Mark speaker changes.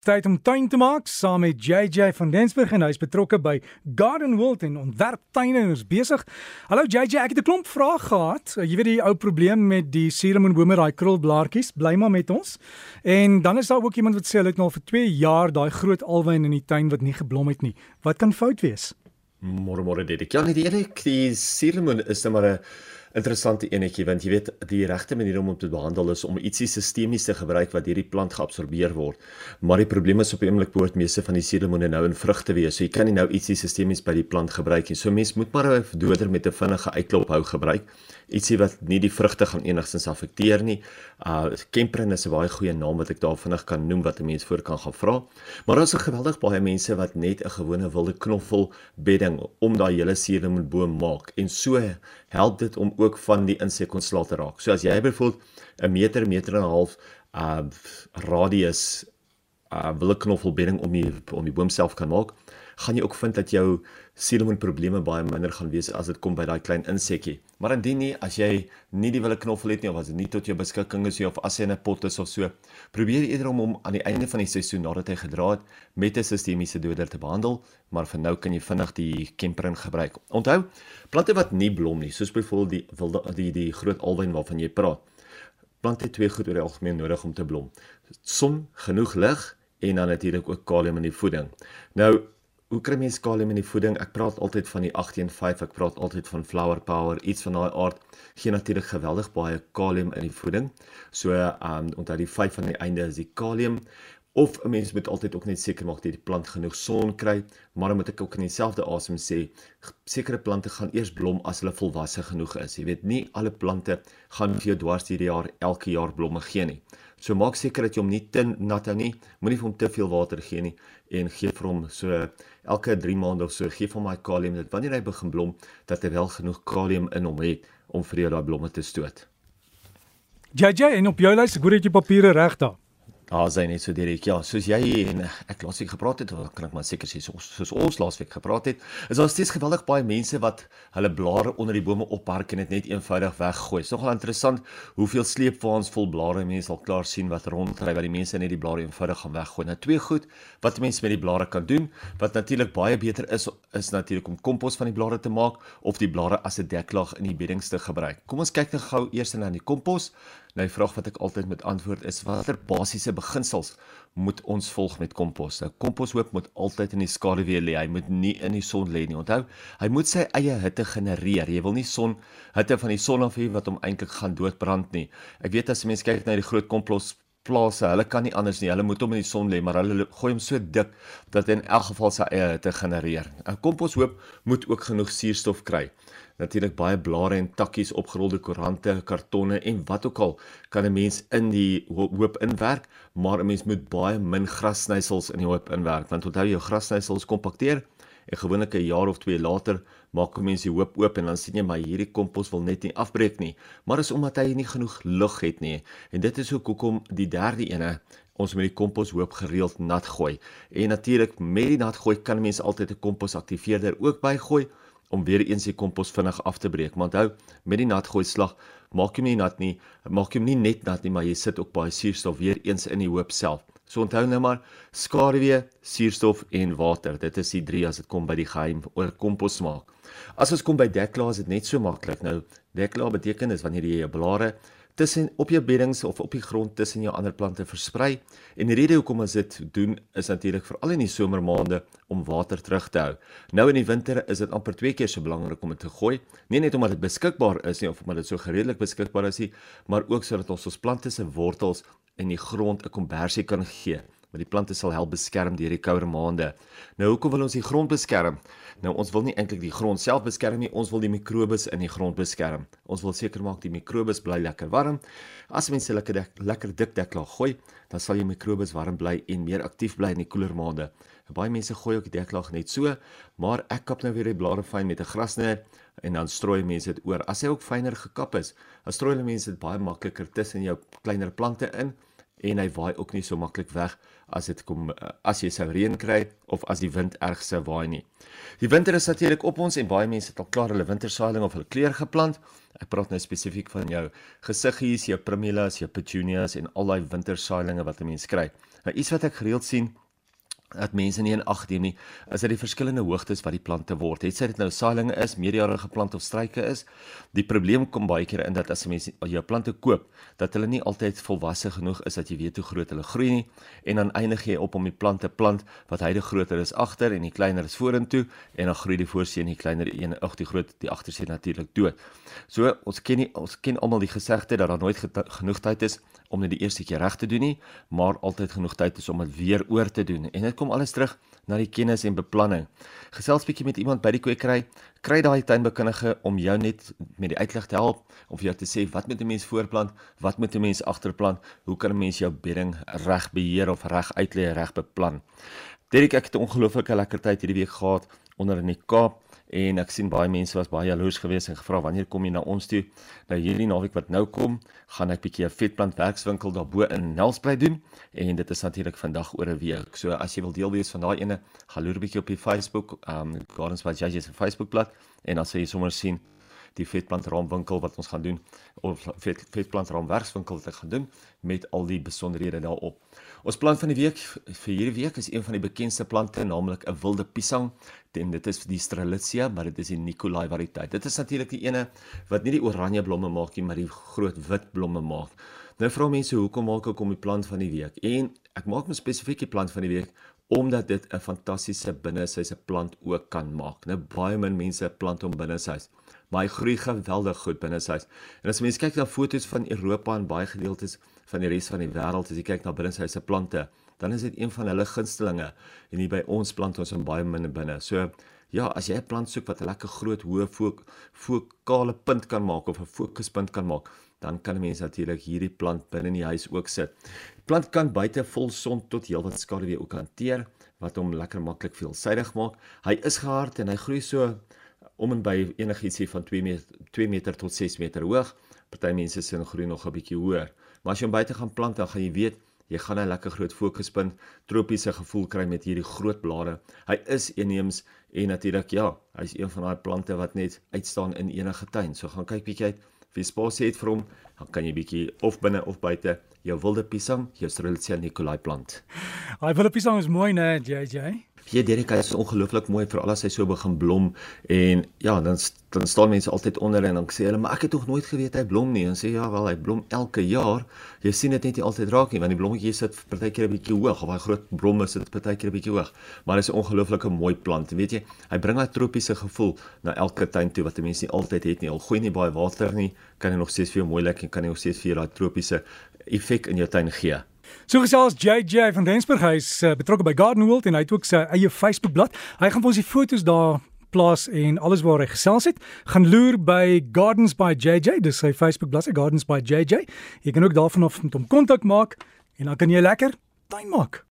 Speaker 1: Tyd om tuin te maak saam met JJ van Densburg en hy is betrokke by Garden World en ontwerp tuine en is besig. Hallo JJ, ek het 'n klomp vrae gehad. Jy weet die ou probleem met die suurlemoenbome, daai krulblaartjies, bly maar met ons. En dan is daar ook iemand wat sê hulle het nou vir 2 jaar daai groot alwyn in die tuin wat nie geblom het nie. Wat kan fout wees?
Speaker 2: Môre môre dit. Ja, nee, die ene die suurlemoen is net maar 'n interessante enetjie want jy weet die regte manier om hom te behandel is om ietsie sistemies te gebruik wat hierdie plant geabsorbeer word. Maar die probleem is op die oomblik behoort meeste van die suurlemoene nou in vrugte wees. So jy kan nie nou ietsie sistemies by die plant gebruik nie. So mens moet maar 'n doder met 'n vinnige uitklop hou gebruik. Ietsie wat nie die vrugte gaan enigstens afekteer nie. Uh Kemprin is 'n baie goeie naam wat ek daar vinnig kan noem wat 'n mens voor kan gaan vra. Maar daar is 'n geweldig baie mense wat net 'n gewone wilde knoffel bedding om daai hele suurlemoenboom maak en so help dit om ook van die insek ontslae te raak. So as jy byvoorbeeld 'n meter, meter en 'n half uh radius uh wille knoffelbedding om die om die boom self kan maak, gaan jy ook vind dat jou suurlemoen probleme baie minder gaan wees as dit kom by daai klein insekkie. Maar indien nie as jy nie die wille knoffel het nie of as dit nie tot jou beskikking is nie of as hy in 'n pot is of so, probeer eerder om hom aan die einde van die seisoen nadat hy gedra het met 'n sistemiese doder te behandel, maar vir nou kan jy vinnig die kemperin gebruik. Onthou, plante wat nie blom nie, soos byvoorbeeld die wilde die die groot alwyn waarvan jy praat. Plante twee goed oor algemeen nodig om te blom. Son, genoeg lig en dan natuurlik ook kalium in die voeding. Nou Hoe kry mens kalium in die voeding? Ek praat altyd van die 815, ek praat altyd van flower power, iets van daai aard. Gee natuurlik geweldig baie kalium in die voeding. So, ehm um, onthou die 5 aan die einde is die kalium of 'n mens moet altyd ook net seker maak dat die plant genoeg son kry, maar dan moet ek ook in dieselfde asem sê, sekere plante gaan eers blom as hulle volwasse genoeg is. Jy weet nie alle plante gaan vir jou dwars hierdie jaar elke jaar blomme gee nie. So maak seker dat jy hom nie te nat hou nie. Moenie vir hom te veel water gee nie en gee vir hom so elke 3 maande of so gee vir hom daai kalium dat wanneer hy begin blom dat hy wel genoeg kalium in hom het om vir jou daai blomme te stoot.
Speaker 1: JJ en op jou lys, ek hoor jy papiere reg daar.
Speaker 2: Daar is hy net so direk. Ja, soos jy en ek laasweek gepraat het, kan ek maar seker sê soos, soos ons laasweek gepraat het, is daar steeds geweldig baie mense wat hulle blare onder die bome oppark en dit net eenvoudig weggooi. Dit is nogal interessant hoeveel sleepwaens vol blare mense al klaar sien wat rondry wat die mense net die blare eenvoudig gaan weggooi. Nou twee goed wat mense met die blare kan doen, wat natuurlik baie beter is, is natuurlik om kompos van die blare te maak of die blare as 'n deklaag in die beddings te gebruik. Kom ons kyk net gou eers na die kompos. Nou die vraag wat ek altyd met antwoord is watter basiese beginsels moet ons volg met kompos? Nou komposhoop moet altyd in die skaduwee lê. Hy moet nie in die son lê nie. Onthou, hy moet sy eie hitte genereer. Jy wil nie son hitte van die son af hê wat hom eintlik gaan doodbrand nie. Ek weet as mense kyk na die groot kompos plase, hulle kan nie anders nie. Hulle moet hom in die son lê, maar hulle gooi hom so dik dat hy in elk geval sy eie hitte genereer. 'n Komposhoop moet ook genoeg suurstof kry natuurlik baie blare en takkies opgerolde koerante, kartonne en wat ook al kan 'n mens in die hoop inwerk, maar 'n mens moet baie min grassnysels in die hoop inwerk want onthou jou grassnysels kompakteer en gewoonlik 'n jaar of 2 later maak 'n mens die hoop oop en dan sien jy maar hierdie kompos wil net nie afbreek nie, maar is omdat hy nie genoeg lug het nie. En dit is ook hoekom die derde ene ons met die kompos hoop gereeld nat gooi. En natuurlik met die nat gooi kan mense altyd 'n kompos aktiveerder ook bygooi om weer eens die kompos vinnig af te breek. Maar onthou, met die natgooi slag maak jy hom nie nat nie, maak jy hom nie net nat nie, maar jy sit ook baie suurstof weer eens in die hoop self. So onthou nou maar skaduwee, suurstof en water. Dit is die drie as dit kom by die geheim oor kompos maak. As ons kom by deklaas, is dit net so maklik. Nou, deklaas beteken is wanneer jy jou blare tussen op jou beddings of op die grond tussen jou ander plante versprei. En die rede hoekom ons dit doen is natuurlik veral in die somermaande om water terug te hou. Nou in die winter is dit amper twee keer so belangrik om dit te gooi, nie net omdat dit beskikbaar is nie of omdat dit so gereedelik beskikbaar is nie, maar ook sodat ons ons plante se wortels in die grond 'n kombersie kan gee maar die plante sal help beskerm deur die kouer maande. Nou hoekom wil ons die grond beskerm? Nou ons wil nie eintlik die grond self beskerm nie, ons wil die mikrobes in die grond beskerm. Ons wil seker maak die mikrobes bly lekker warm. As mense lekker dek, lekker dik deklaag gooi, dan sal die mikrobes warm bly en meer aktief bly in die koeler maande. Baie mense gooi ook die deklaag net so, maar ek kap nou weer die blare fyn met 'n grasnyer en dan strooi mense dit oor. As hy ook fyner gekap is, dan strooi hulle mense dit baie makliker tussen jou kleiner plante in en hy waai ook nie so maklik weg as dit kom as jy sou reën kry of as die wind erg se waai nie. Die winter is natuurlik op ons en baie mense het al klaar hulle wintersaailing of hulle kleur geplant. Ek praat nou spesifiek van jou gesiggies, jou primulas, jou petunias en al daai wintersaailinge wat 'n mens kry. Nou iets wat ek gereeld sien dat mense nie in ag neem nie is dat die verskillende hoogtes wat die plante word. Het sy dit nou saailinge is, meerjarige plant of struike is, die probleem kom baie keer in dat as mense jou plante koop, dat hulle nie altyd volwasse genoeg is dat jy weet hoe groot hulle groei nie en dan eindig jy op om die plante plant wat hyde groter is agter en die kleiner is vorentoe en dan groei die voorsien die kleiner een ag die groot die agtersien natuurlik dood. So ons ken nie, ons ken almal die gesegde dat daar nooit genoeg tyd is om dit die eerste keer reg te doen nie, maar altyd genoeg tyd is om dit weer oor te doen. En dit kom alles terug na die kennis en beplanning. Gesels bietjie met iemand by die kwekery, kry daai tuinbekundige om jou net met die uitleg te help of vir jou te sê wat moet 'n mens voorplant, wat moet 'n mens agterplant, hoe kan 'n mens jou bedding reg beheer of reg uitlê, reg beplan. Derek, ek het 'n ongelooflike lekker tyd hierdie week gehad onder in die Kaap en ek sien baie mense was baie jaloers geweest en gevra wanneer kom jy na ons toe? Nou hierdie naweek wat nou kom, gaan ek bietjie 'n vetplant werkswinkel daarbo in Nelspruit doen en dit is natuurlik vandag oor 'n week. So as jy wil deel wees van daai ene, gaan loer bietjie op die Facebook, um Gardens by Judges se Facebookblad en dan sal jy sommer sien die vetplantraamwinkel wat ons gaan doen of vet, vetplantraamwerkswinkel wat ek gaan doen met al die besonderhede daarop. Ons plant van die week vir hierdie week is een van die bekendste plante naamlik 'n wilde piesang en dit is die Strelitzia, maar dit is die Nicolai variëteit. Dit is natuurlik die ene wat nie die oranje blomme maak nie, maar die groot wit blomme maak. Nou vra mense hoekom maak ek om die plant van die week? En ek maak 'n spesifieke plant van die week omdat dit 'n fantastiese binnesyse plant ook kan maak. Nou baie min mense plant hom binneshuis maar hy groei geweldig goed binne sy huis. En as mense kyk na foto's van Europa en baie gedeeltes van die res van die wêreld, as jy kyk na binne sy huis se plante, dan is dit een van hulle gunstelinge en hier by ons plant ons hom baie min binne. So ja, as jy 'n plant soek wat 'n lekker groot hoë fok fokale punt kan maak of 'n fokuspunt kan maak, dan kan 'n mens natuurlik hierdie plant binne in die huis ook sit. Plant kan buite vol son tot heelwat skaduwee ook hanteer wat hom lekker maklik veelsidig maak. Hy is gehard en hy groei so om en by enigiets van 2 meter 2 meter tot 6 meter hoog. Party mense sien groei nog 'n bietjie hoër. Maar as jy hom buite gaan plant, dan gaan jy weet jy gaan 'n lekker groot fokuspunt tropiese gevoel kry met hierdie groot blare. Hy is inheems en natuurlik ja, hy's een van daai plante wat net uitstaan in enige tuin. So gaan kyk bietjie uit jy spasie het vir hom, dan kan jy bietjie of binne of buite jou wilde piesang, jou Strelitzia nicolai plant.
Speaker 1: Hy wilde piesang is mooi, né, JJ?
Speaker 2: Hier Derek is ongelooflik mooi vir al as hy so begin blom en ja, dan dan staan mense altyd onder en dan sê hulle maar ek het tog nooit geweet hy blom nie en sê ja wel hy blom elke jaar. Jy sien dit net nie altyd raak nie want die blommetjies sit partykeer 'n bietjie hoog of hy groot blomme sit partykeer 'n bietjie hoog. Maar hy is 'n ongelooflike mooi plant. Weet jy, hy bring 'n tropiese gevoel na elke tuin toe wat mense nie altyd het nie. Al gooi nie baie water nie, kan hy nog steeds vir jou mooi lyk en kan hy nog steeds vir jou daai tropiese effek in jou tuin gee.
Speaker 1: So gesels JJ van Densburg hy is uh, betrokke by Garden World en hy het ook sy eie Facebookblad. Hy gaan vir ons die foto's daar plaas en alles waar hy gesels het. Gaan loer by Gardens by JJ, dis sy Facebookblad, Gardens by JJ. Jy kan ook daarvan af met hom kontak maak en dan kan jy lekker tuin maak.